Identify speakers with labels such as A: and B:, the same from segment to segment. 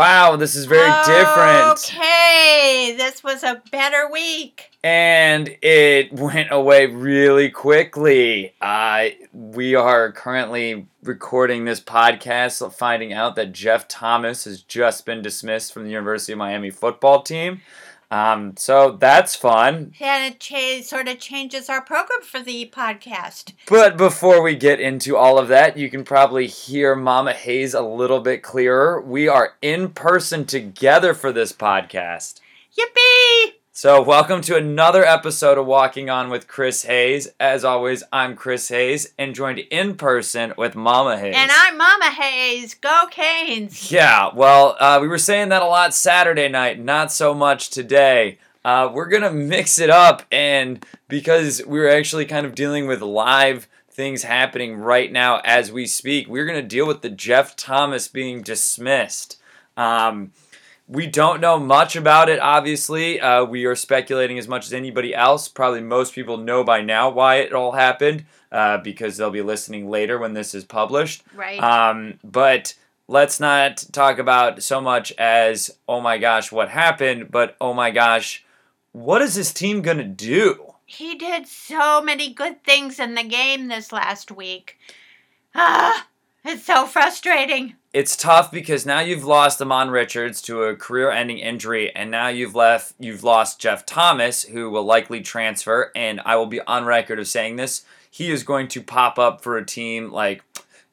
A: Wow, this is very different.
B: Okay, this was a better week.
A: And it went away really quickly. Uh, we are currently recording this podcast, finding out that Jeff Thomas has just been dismissed from the University of Miami football team. Um, so that's fun.
B: And it cha- sort of changes our program for the podcast.
A: But before we get into all of that, you can probably hear Mama Hayes a little bit clearer. We are in person together for this podcast.
B: Yippee!
A: So, welcome to another episode of Walking On with Chris Hayes. As always, I'm Chris Hayes and joined in person with Mama Hayes.
B: And I'm Mama Hayes. Go Canes!
A: Yeah, well, uh, we were saying that a lot Saturday night, not so much today. Uh, we're going to mix it up, and because we're actually kind of dealing with live things happening right now as we speak, we're going to deal with the Jeff Thomas being dismissed. Um, we don't know much about it, obviously. Uh, we are speculating as much as anybody else. Probably most people know by now why it all happened uh, because they'll be listening later when this is published.
B: Right.
A: Um, but let's not talk about so much as, oh my gosh, what happened, but oh my gosh, what is this team going to do?
B: he did so many good things in the game this last week. Ah, it's so frustrating.
A: It's tough because now you've lost Ahmmon Richards to a career-ending injury, and now you've left you've lost Jeff Thomas, who will likely transfer. And I will be on record of saying this: he is going to pop up for a team like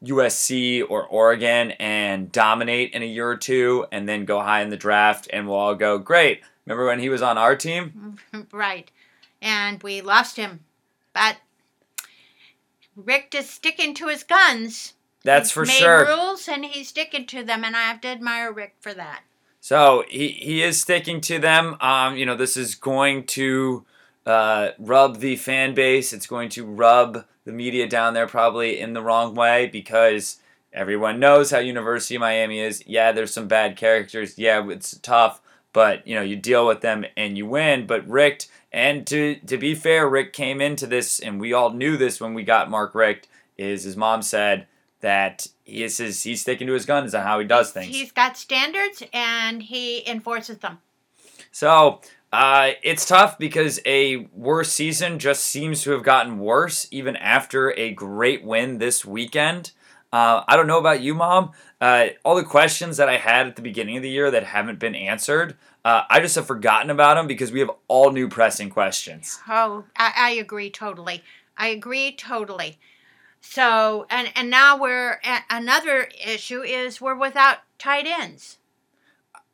A: USC or Oregon and dominate in a year or two, and then go high in the draft, and we'll all go, "Great! Remember when he was on our team?"
B: right. And we lost him. But Richt is sticking to his guns.
A: That's
B: He's
A: for
B: made
A: sure.
B: rules and he's sticking to them, and I have to admire Richt for that.
A: So he, he is sticking to them. Um, you know, this is going to uh, rub the fan base. It's going to rub the media down there probably in the wrong way because everyone knows how University of Miami is. Yeah, there's some bad characters. Yeah, it's tough, but you know you deal with them and you win. But Richt, and to to be fair, Richt came into this, and we all knew this when we got Mark Richt. Is his mom said that he is his, he's sticking to his guns on how he does things.
B: He's got standards and he enforces them.
A: So uh, it's tough because a worse season just seems to have gotten worse even after a great win this weekend. Uh, I don't know about you, Mom. Uh, all the questions that I had at the beginning of the year that haven't been answered, uh, I just have forgotten about them because we have all new pressing questions.
B: Oh, I, I agree totally. I agree totally. So, and and now we're another issue is we're without tight ends.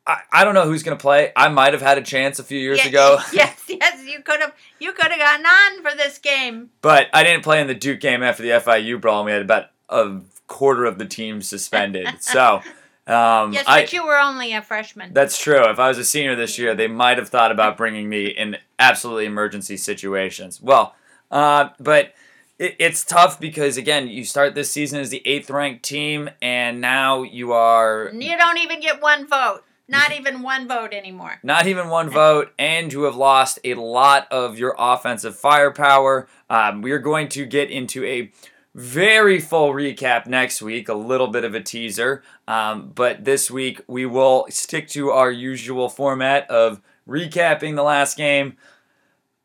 A: I, I don't know who's going to play. I might have had a chance a few years
B: Ye-
A: ago,
B: yes, yes, you could have you could have gotten on for this game.
A: but I didn't play in the Duke game after the FIU brawl, and we had about a quarter of the team suspended. so. Um,
B: Yes,
A: I,
B: but you were only a freshman.
A: That's true. If I was a senior this year, they might have thought about bringing me in absolutely emergency situations. Well, uh, but it, it's tough because again, you start this season as the eighth ranked team, and now you are
B: you don't even get one vote. Not even one vote anymore.
A: not even one vote, and you have lost a lot of your offensive firepower. Um, we are going to get into a very full recap next week, a little bit of a teaser. Um, but this week we will stick to our usual format of recapping the last game.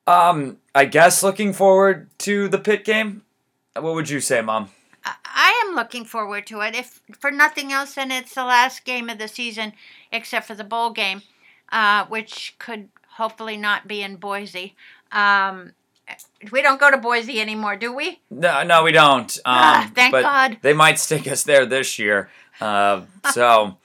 A: Um, I guess looking forward to the Pitt game. What would you say, Mom?
B: I- am looking forward to it. If for nothing else, then it's the last game of the season, except for the bowl game, uh, which could hopefully not be in Boise. Um, we don't go to Boise anymore, do we?
A: No, no, we don't. Um,
B: Ah, thank God.
A: They might stick us there this year. Uh, so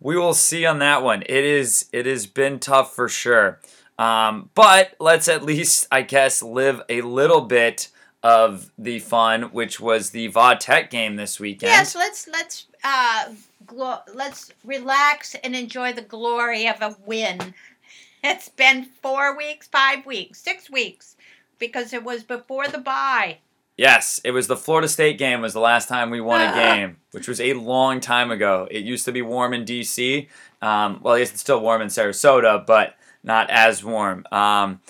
A: we will see on that one. It is it has been tough for sure. Um, but let's at least, I guess, live a little bit of the fun, which was the Va Tech game this weekend.
B: Yes. Let's let's uh, glo- let's relax and enjoy the glory of a win. It's been four weeks, five weeks, six weeks, because it was before the bye.
A: Yes, it was the Florida State game was the last time we won a game, which was a long time ago. It used to be warm in DC. Um, well, I guess it's still warm in Sarasota, but not as warm. Um,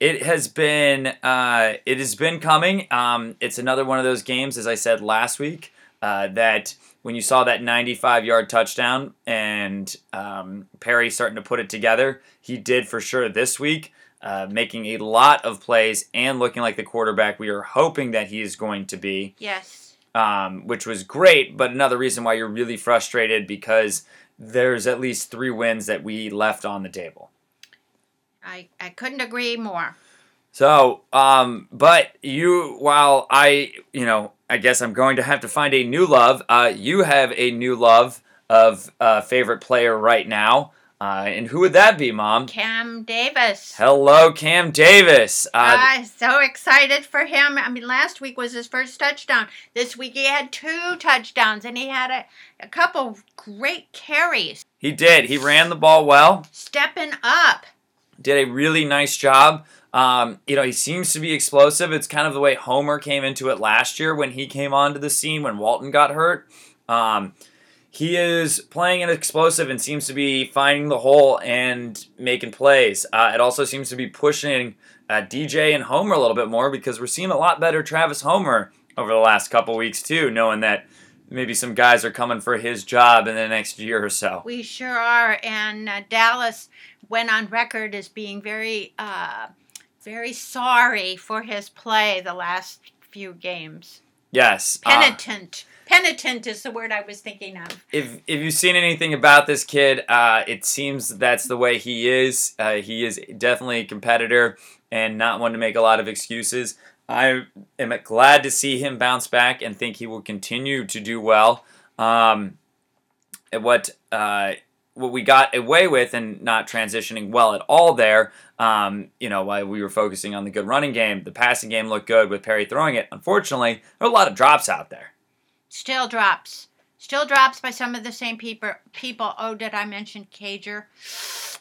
A: it has been uh, it has been coming. Um, it's another one of those games, as I said last week. uh, that when you saw that 95 yard touchdown and um, Perry starting to put it together, he did for sure this week, uh, making a lot of plays and looking like the quarterback we are hoping that he is going to be.
B: Yes.
A: Um, which was great, but another reason why you're really frustrated because there's at least three wins that we left on the table.
B: I, I couldn't agree more.
A: So, um, but you, while I, you know, I guess I'm going to have to find a new love. Uh, you have a new love of uh, favorite player right now. Uh, and who would that be, Mom?
B: Cam Davis.
A: Hello, Cam Davis. Uh,
B: I'm so excited for him. I mean, last week was his first touchdown. This week he had two touchdowns, and he had a, a couple great carries.
A: he did. He ran the ball well.
B: Stepping up.
A: Did a really nice job. Um, you know, he seems to be explosive. It's kind of the way Homer came into it last year when he came onto the scene when Walton got hurt. Um, he is playing an explosive and seems to be finding the hole and making plays. Uh, it also seems to be pushing uh, DJ and Homer a little bit more because we're seeing a lot better Travis Homer over the last couple weeks too, knowing that maybe some guys are coming for his job in the next year or so.
B: We sure are. And uh, Dallas went on record as being very, uh, very sorry for his play the last few games.
A: Yes. uh,
B: Penitent. Penitent is the word I was thinking of.
A: if if you've seen anything about this kid, uh, it seems that's the way he is. Uh, he is definitely a competitor and not one to make a lot of excuses. I am glad to see him bounce back and think he will continue to do well. Um, what uh, what we got away with and not transitioning well at all there. Um, you know, while we were focusing on the good running game, the passing game looked good with Perry throwing it. Unfortunately, there are a lot of drops out there.
B: Still drops. Still drops by some of the same people. People. Oh, did I mention Cager?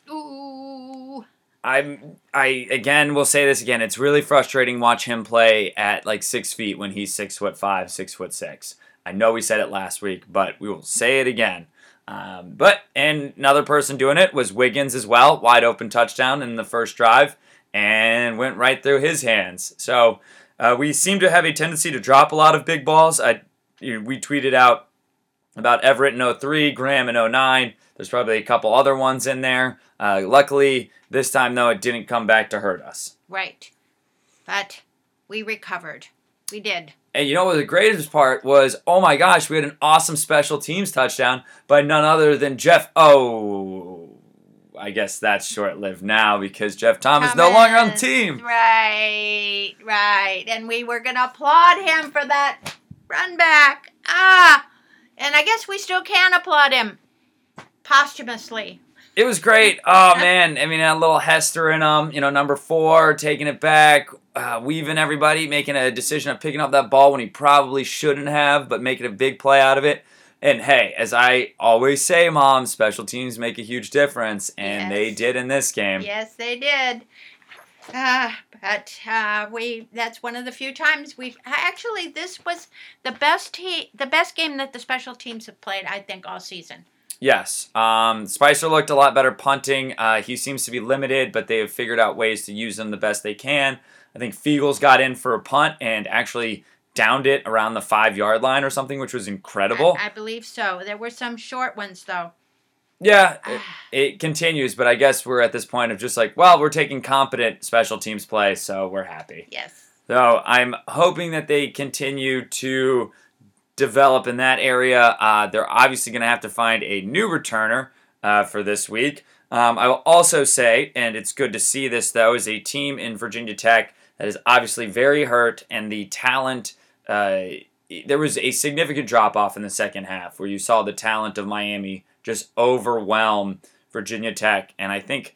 B: Ooh.
A: I'm I again will say this again. It's really frustrating watch him play at like six feet when he's six foot five, six foot six. I know we said it last week, but we will say it again. Um, but and another person doing it was Wiggins as well, wide open touchdown in the first drive, and went right through his hands. So uh, we seem to have a tendency to drop a lot of big balls. I we tweeted out about Everett in 03, Graham in 09. There's probably a couple other ones in there. Uh, luckily, this time though, it didn't come back to hurt us.
B: Right. But we recovered. We did.
A: And you know what the greatest part was? Oh my gosh, we had an awesome special teams touchdown by none other than Jeff. Oh, I guess that's short lived now because Jeff Thomas, is no longer on the team.
B: Right, right. And we were going to applaud him for that run back. Ah. And I guess we still can applaud him posthumously.
A: It was great. Oh man, I mean, a little Hester in them. you know, number four, taking it back, uh, weaving everybody, making a decision of picking up that ball when he probably shouldn't have, but making a big play out of it. And hey, as I always say, mom, special teams make a huge difference, and they did in this game.
B: Yes, they did. Uh, but uh, we that's one of the few times we've actually this was the best te- the best game that the special teams have played I think all season.
A: Yes. Um, Spicer looked a lot better punting. Uh, he seems to be limited, but they have figured out ways to use him the best they can. I think Feagles got in for a punt and actually downed it around the five yard line or something, which was incredible.
B: I, I believe so. There were some short ones though.
A: yeah, it, it continues, but I guess we're at this point of just like, well, we're taking competent special teams play, so we're happy.
B: Yes.
A: So I'm hoping that they continue to develop in that area. Uh, they're obviously going to have to find a new returner uh, for this week. Um, I will also say, and it's good to see this though, is a team in Virginia Tech that is obviously very hurt, and the talent. Uh, there was a significant drop off in the second half where you saw the talent of Miami just overwhelm Virginia Tech, and I think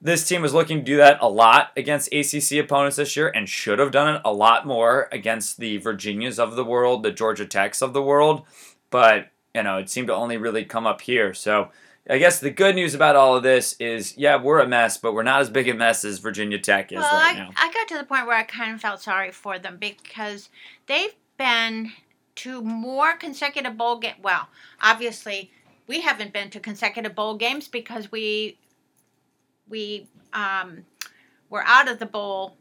A: this team was looking to do that a lot against ACC opponents this year and should have done it a lot more against the Virginias of the world, the Georgia Techs of the world. But, you know, it seemed to only really come up here. So I guess the good news about all of this is, yeah, we're a mess, but we're not as big a mess as Virginia Tech is
B: well,
A: right
B: I,
A: now.
B: I got to the point where I kind of felt sorry for them because they've been to more consecutive bowl game. Well, obviously, we haven't been to consecutive bowl games because we we um, were out of the bowl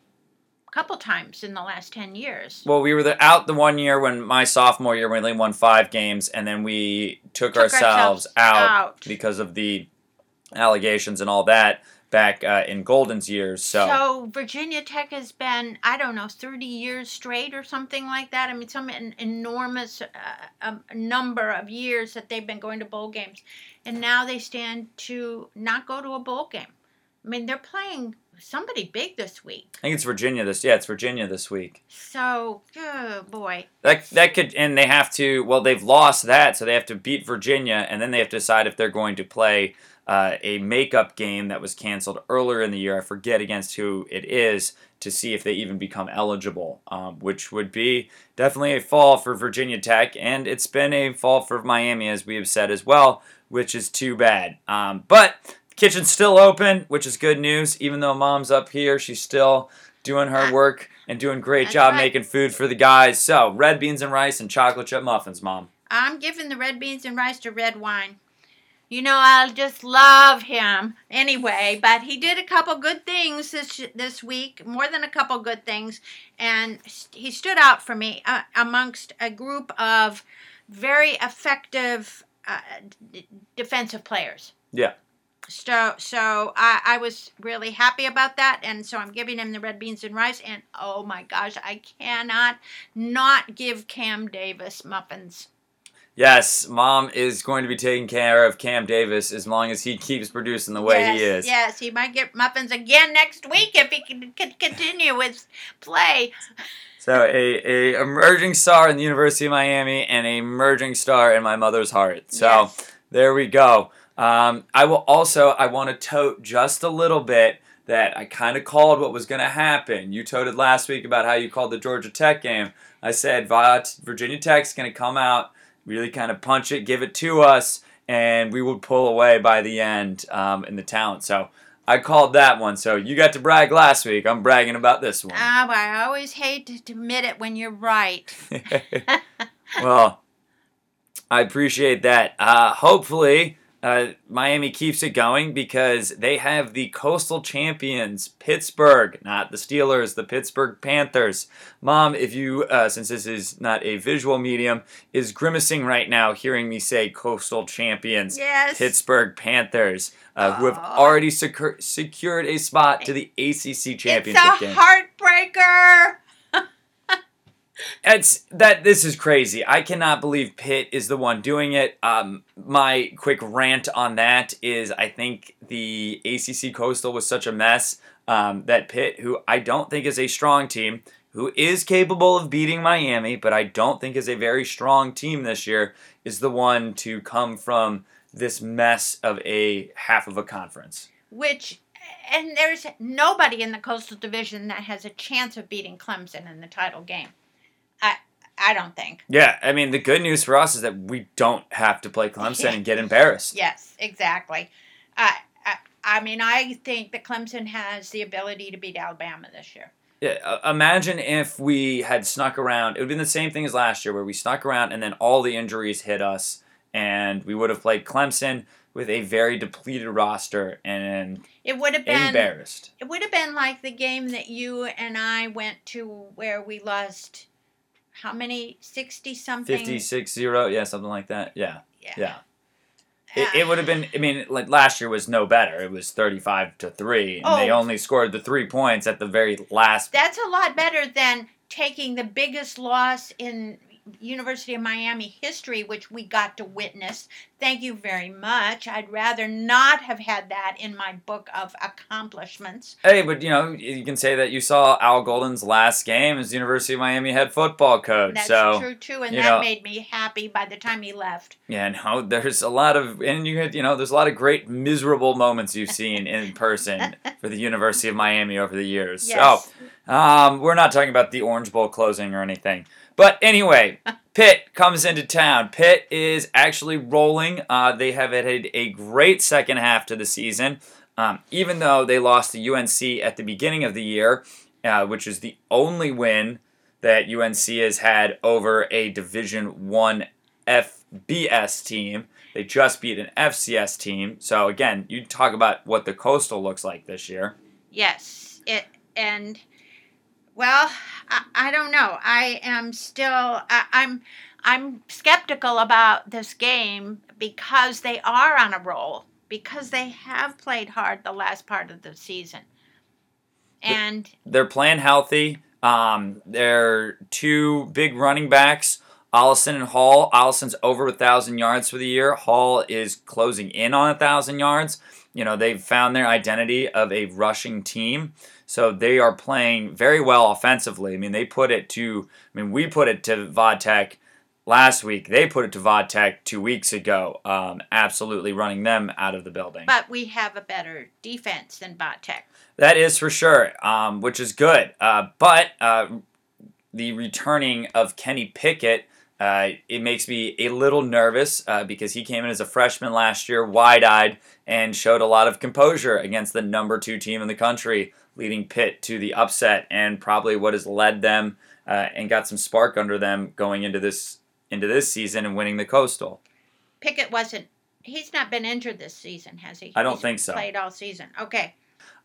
B: a couple times in the last 10 years.
A: Well, we were the, out the one year when my sophomore year we only won five games, and then we took,
B: Took
A: ourselves,
B: ourselves
A: out,
B: out.
A: because of the allegations and all that back uh, in Golden's years. So,
B: So Virginia Tech has been, I don't know, 30 years straight or something like that. I mean, some en- enormous uh, um, number of years that they've been going to bowl games. And now they stand to not go to a bowl game. I mean, they're playing somebody big this week.
A: I think it's Virginia this. Yeah, it's Virginia this week.
B: So, oh boy.
A: That that could and they have to. Well, they've lost that, so they have to beat Virginia, and then they have to decide if they're going to play uh, a makeup game that was canceled earlier in the year. I forget against who it is to see if they even become eligible, um, which would be definitely a fall for Virginia Tech, and it's been a fall for Miami, as we have said as well, which is too bad. Um, but kitchen's still open, which is good news. Even though mom's up here, she's still doing her work and doing great
B: That's
A: job
B: right.
A: making food for the guys. So red beans and rice and chocolate chip muffins, mom.
B: I'm giving the red beans and rice to Redwine. You know, I just love him anyway, but he did a couple good things this this week, more than a couple good things, and he stood out for me uh, amongst a group of very effective uh, d- defensive players.
A: Yeah.
B: So, so I, I was really happy about that, and so I'm giving him the red beans and rice. And oh my gosh, I cannot not give Cam Davis muffins.
A: Yes, mom is going to be taking care of Cam Davis as long as he keeps producing the way
B: yes,
A: he is.
B: Yes, he might get muffins again next week if he can, can continue his play.
A: So a, a emerging star in the University of Miami and a emerging star in my mother's heart. So
B: Yes.
A: there we go. Um, I will also I want to tote just a little bit that I kind of called what was going to happen. You toted last week about how you called the Georgia Tech game. I said Vi- Virginia Tech's going to come out, really kind of punch it, give it to us, and we would pull away by the end um, in the talent. So I called that one. So you got to brag last week. I'm bragging about this one.
B: Ah, but I always hate to admit it when you're right.
A: well, I appreciate that. Uh, hopefully, uh, Miami keeps it going because they have the coastal champions, Pittsburgh, not the Steelers, the Pittsburgh Panthers. Mom, if you, uh, since this is not a visual medium, is grimacing right now hearing me say coastal champions,
B: Yes.
A: Pittsburgh Panthers, uh, who have already secur- secured a spot to the ACC championship It's
B: a
A: game.
B: heartbreaker.
A: It's that this is crazy. I cannot believe Pitt is the one doing it. Um, my quick rant on that is I think the ACC Coastal was such a mess um, that Pitt, who I don't think is a strong team, who is capable of beating Miami, but I don't think is a very strong team this year, is the one to come from this mess of a half of a conference.
B: Which, and there's nobody in the Coastal Division that has a chance of beating Clemson in the title game. I, I don't think.
A: Yeah, I mean the good news for us is that we don't have to play Clemson and get embarrassed.
B: Yes, exactly. I, I, I mean, I think that Clemson has the ability to beat Alabama this year.
A: Yeah, uh, imagine if we had snuck around. It would have been the same thing as last year, where we snuck around and then all the injuries hit us, and we would have played Clemson with a very depleted roster and
B: It would have been
A: embarrassed.
B: it would have been like the game that you and I went to where we lost how many 60 something
A: 56 0, yeah, something like that. Yeah,
B: yeah.
A: yeah. It, it would have been, I mean, like last year was no better. It was 35 to 3, and they
B: Oh.
A: only scored the three points at the very last.
B: That's a lot better than taking the biggest loss in University of Miami history, which we got to witness. Thank you very much. I'd rather not have had that in my book of accomplishments.
A: Hey, but you know, you can say that you saw Al Golden's last game as University of Miami head football coach.
B: That's
A: so
B: true too, and that
A: know-
B: made me happy by the time he left.
A: Yeah, no, there's a lot of, and you had, you know, there's a lot of great miserable moments you've seen in person for the University of Miami over the years.
B: Yes.
A: So, um, we're not talking about the Orange Bowl closing or anything. But anyway, Pitt comes into town. Pitt is actually rolling. Uh, they have had a great second half to the season, um, even though they lost to UNC at the beginning of the year, uh, which is the only win that UNC has had over a Division One FBS team. They just beat an FCS team. So again, you talk about what the Coastal looks like this year.
B: Yes, it and Well, I, I don't know. I am still. I, I'm. I'm skeptical about this game because they are on a roll because they have played hard the last part of the season. And
A: they're playing healthy. Um, they're two big running backs, Ollison and Hall. Ollison's over a thousand yards for the year. Hall is closing in on a thousand yards. You know they've found their identity of a rushing team, so they are playing very well offensively. I mean they put it to. I mean we put it to VaTech last week. They put it to VaTech two weeks ago, um, absolutely running them out of the building.
B: But we have a better defense than VaTech.
A: That is for sure, um, which is good. Uh, but uh, the returning of Kenny Pickett. Uh, it makes me a little nervous uh, because he came in as a freshman last year, wide eyed, and showed a lot of composure against the number two team in the country, leading Pitt to the upset and probably what has led them uh, and got some spark under them going into this into this season and winning the Coastal.
B: Pickett wasn't. He's not been injured this season, has he?
A: I don't
B: He's
A: think so.
B: Played all season. Okay.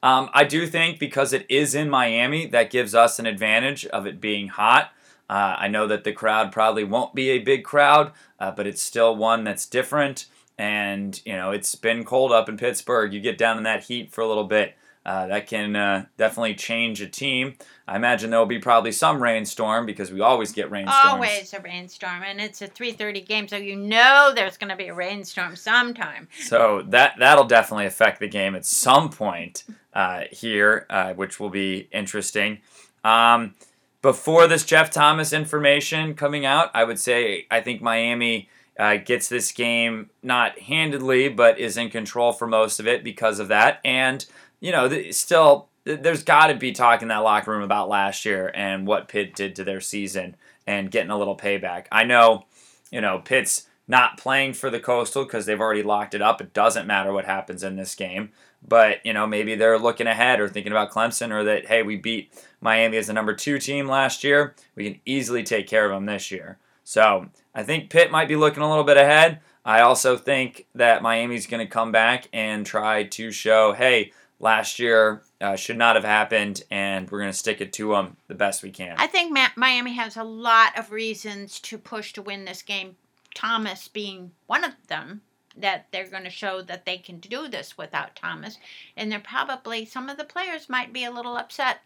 A: Um, I do think because it is in Miami, that gives us an advantage of it being hot. Uh, I know that the crowd probably won't be a big crowd, uh, but it's still one that's different. And, you know, it's been cold up in Pittsburgh. You get down in that heat for a little bit. Uh, that can uh, definitely change a team. I imagine there will be probably some rainstorm because we always get rainstorms.
B: Always a rainstorm, and it's a 3:30 game, so you know there's going to be a rainstorm sometime.
A: So that that'll definitely affect the game at some point uh, here, uh, which will be interesting. Um, before this Jeff Thomas information coming out, I would say I think Miami. Uh, gets this game not handedly, but is in control for most of it because of that. And you know, still, there's got to be talk in that locker room about last year and what Pitt did to their season and getting a little payback. I know, you know, Pitt's not playing for the Coastal because they've already locked it up. It doesn't matter what happens in this game. But, you know, maybe they're looking ahead or thinking about Clemson or that, hey, we beat Miami as the number two team last year. We can easily take care of them this year. So I think Pitt might be looking a little bit ahead. I also think that Miami's going to come back and try to show, hey, last year uh, should not have happened, and we're going to stick it to them the best we can.
B: I think Miami has a lot of reasons to push to win this game, Thomas being one of them. That they're going to show that they can do this without Thomas. And they're probably, some of the players might be a little upset.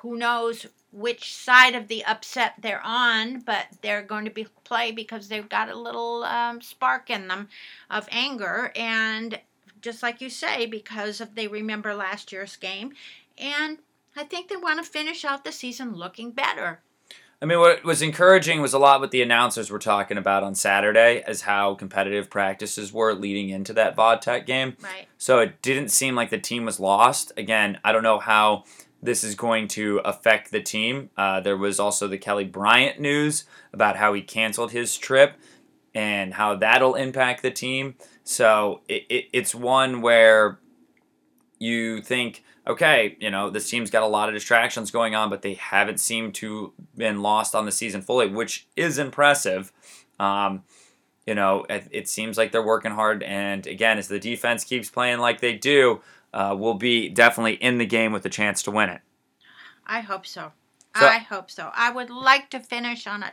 B: Who knows which side of the upset they're on, but they're going to be play because they've got a little um, spark in them of anger. And just like you say, because of they remember last year's game, and I think they want to finish out the season looking better.
A: I mean, what was encouraging was a lot what the announcers were talking about on Saturday, as how competitive practices were leading into that VaTech game.
B: Right.
A: So it didn't seem like the team was lost. Again, I don't know how this is going to affect the team. Uh, there was also the Kelly Bryant news about how he canceled his trip and how that'll impact the team. So it, it, it's one where you think, okay, you know, this team's got a lot of distractions going on, but they haven't seemed to been lost on the season fully, which is impressive. Um, you know, it, it, seems like they're working hard, and again, as the defense keeps playing like they do, uh, we'll be definitely in the game with a chance to win it.
B: I hope so. so I hope so. I would like to finish on a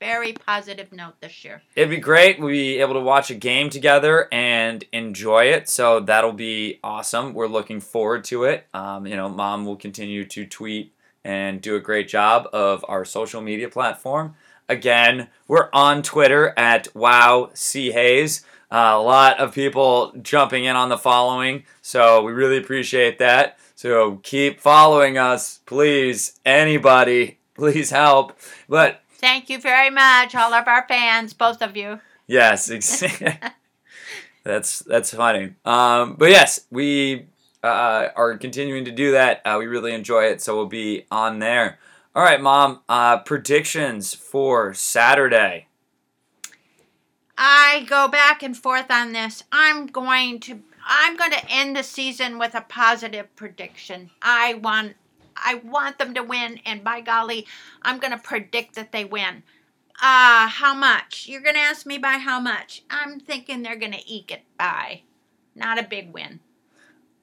B: very positive note this year.
A: It'd be great. We'll be able to watch a game together and enjoy it. So that'll be awesome. We're looking forward to it. Um, you know, mom will continue to tweet and do a great job of our social media platform. Again, we're on Twitter at Wow C Hayes. Uh, a lot of people jumping in on the following, so we really appreciate that. So keep following us, please. Anybody, please help. But
B: Thank you very much, all of our fans, both of you.
A: Yes, that's that's funny. Um, but yes, we uh, are continuing to do that. Uh, we really enjoy it, so we'll be on there. All right, Mom. Uh, predictions for Saturday.
B: I go back and forth on this. I'm going to I'm going to end the season with a positive prediction. I want I want them to win, and by golly, I'm going to predict that they win. Ah, uh, how much? You're going to ask me by how much? I'm thinking they're going to eke it by. Not a big win.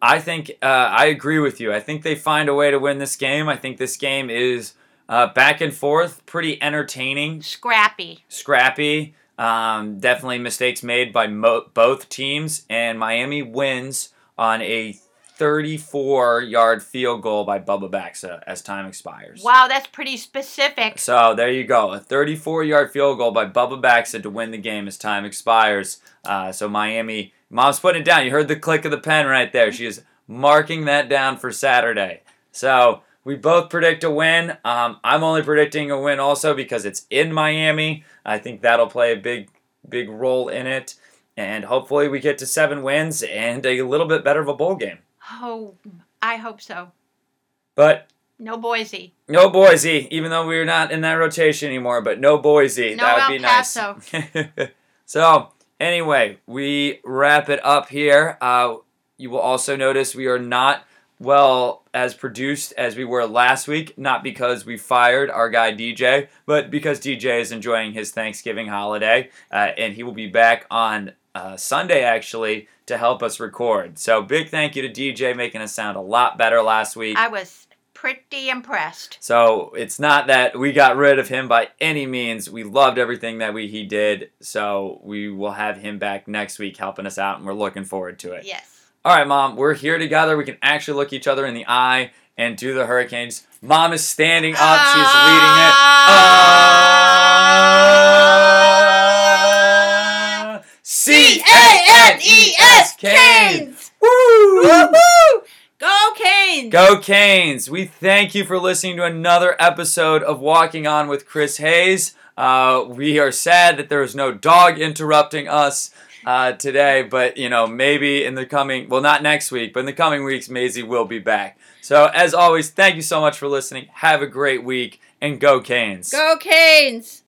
A: I think uh, I agree with you. I think they find a way to win this game. I think this game is uh, back and forth, pretty entertaining,
B: Scrappy.
A: scrappy. Um, definitely mistakes made by mo- both teams, and Miami wins on a 34 yard field goal by Bubba Baxa as time expires.
B: Wow, that's pretty specific.
A: So there you go, a 34 yard field goal by Bubba Baxa to win the game as time expires. Uh, so Miami, mom's putting it down. You heard the click of the pen right there. She is marking that down for Saturday. So we both predict a win. Um, I'm only predicting a win also because it's in Miami. I think that'll play a big, big role in it. And hopefully we get to seven wins and a little bit better of a bowl game.
B: Oh, I hope so.
A: But
B: No Boise.
A: no Boise, even though we're not in that rotation anymore, but no Boise.
B: No
A: that would
B: El
A: be nice.
B: Paso.
A: so, anyway, we wrap it up here. Uh, you will also notice we are not well as produced as we were last week, not because we fired our guy DJ, but because DJ is enjoying his Thanksgiving holiday, uh, and he will be back on uh, Sunday actually to help us record. So, big thank you to DJ making us sound a lot better last week.
B: I was pretty impressed.
A: So it's not that we got rid of him by any means. We loved everything that we he did. So we will have him back next week helping us out, and we're looking forward to it.
B: Yes.
A: All right, mom, we're here together. We can actually look each other in the eye and do the hurricanes. Mom is standing up. She's leading it. Uh, C A N E S Canes. Woo!
B: Woo-hoo! Go Canes!
A: Go Canes! We thank you for listening to another episode of Walking On with Chris Hayes. Uh, we are sad that there is no dog interrupting us uh, today, but you know, maybe in the coming, well, not next week, but in the coming weeks, Maisie will be back. So, as always, thank you so much for listening. Have a great week and go Canes!
B: Go Canes!